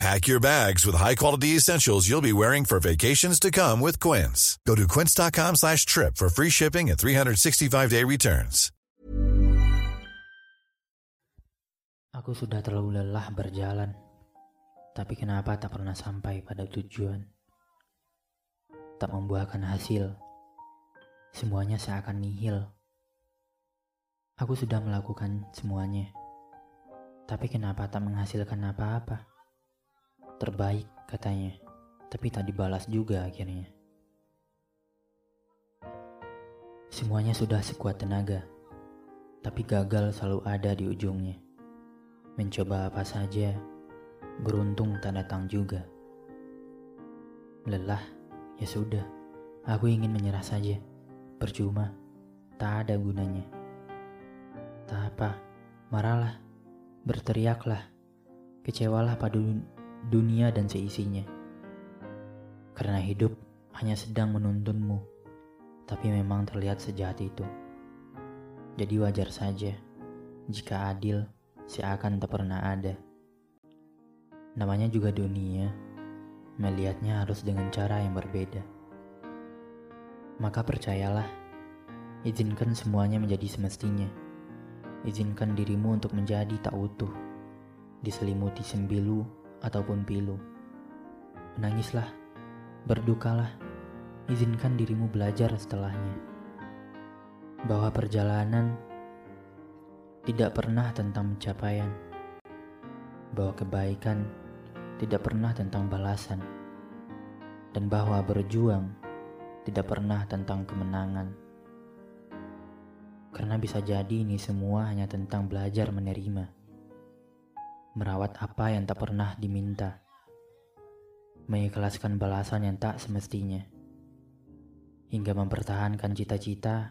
Pack your bags with high-quality essentials you'll be wearing for vacations to come with Quince. Go to quince.com slash trip for free shipping and 365-day returns. Aku sudah terlalu lelah berjalan, tapi kenapa tak pernah sampai pada tujuan? Tak membuahkan hasil. Semuanya seakan nihil. Aku sudah melakukan semuanya, tapi kenapa tak menghasilkan apa-apa? Terbaik katanya, tapi tak dibalas juga akhirnya. Semuanya sudah sekuat tenaga, tapi gagal selalu ada di ujungnya. Mencoba apa saja, beruntung tak datang juga. Lelah, ya sudah, aku ingin menyerah saja. Percuma, tak ada gunanya. Tak apa, marahlah, berteriaklah, kecewalah pada dunia dan seisinya. Karena hidup hanya sedang menuntunmu, tapi memang terlihat sejahat itu. Jadi wajar saja jika adil seakan tak pernah ada. Namanya juga dunia, melihatnya harus dengan cara yang berbeda. Maka percayalah, izinkan semuanya menjadi semestinya. Izinkan dirimu untuk menjadi tak utuh, diselimuti sembilu ataupun pilu. Menangislah, berdukalah, izinkan dirimu belajar setelahnya. Bahwa perjalanan tidak pernah tentang pencapaian, bahwa kebaikan tidak pernah tentang balasan, dan bahwa berjuang tidak pernah tentang kemenangan. Karena bisa jadi ini semua hanya tentang belajar menerima, merawat apa yang tak pernah diminta, mengikhlaskan balasan yang tak semestinya, hingga mempertahankan cita-cita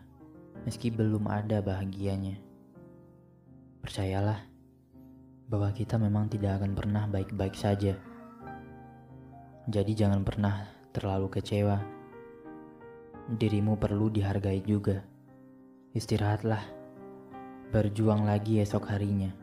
meski belum ada bahagianya. Percayalah bahwa kita memang tidak akan pernah baik-baik saja. Jadi jangan pernah terlalu kecewa. Dirimu perlu dihargai juga. Istirahatlah. Berjuang lagi esok harinya.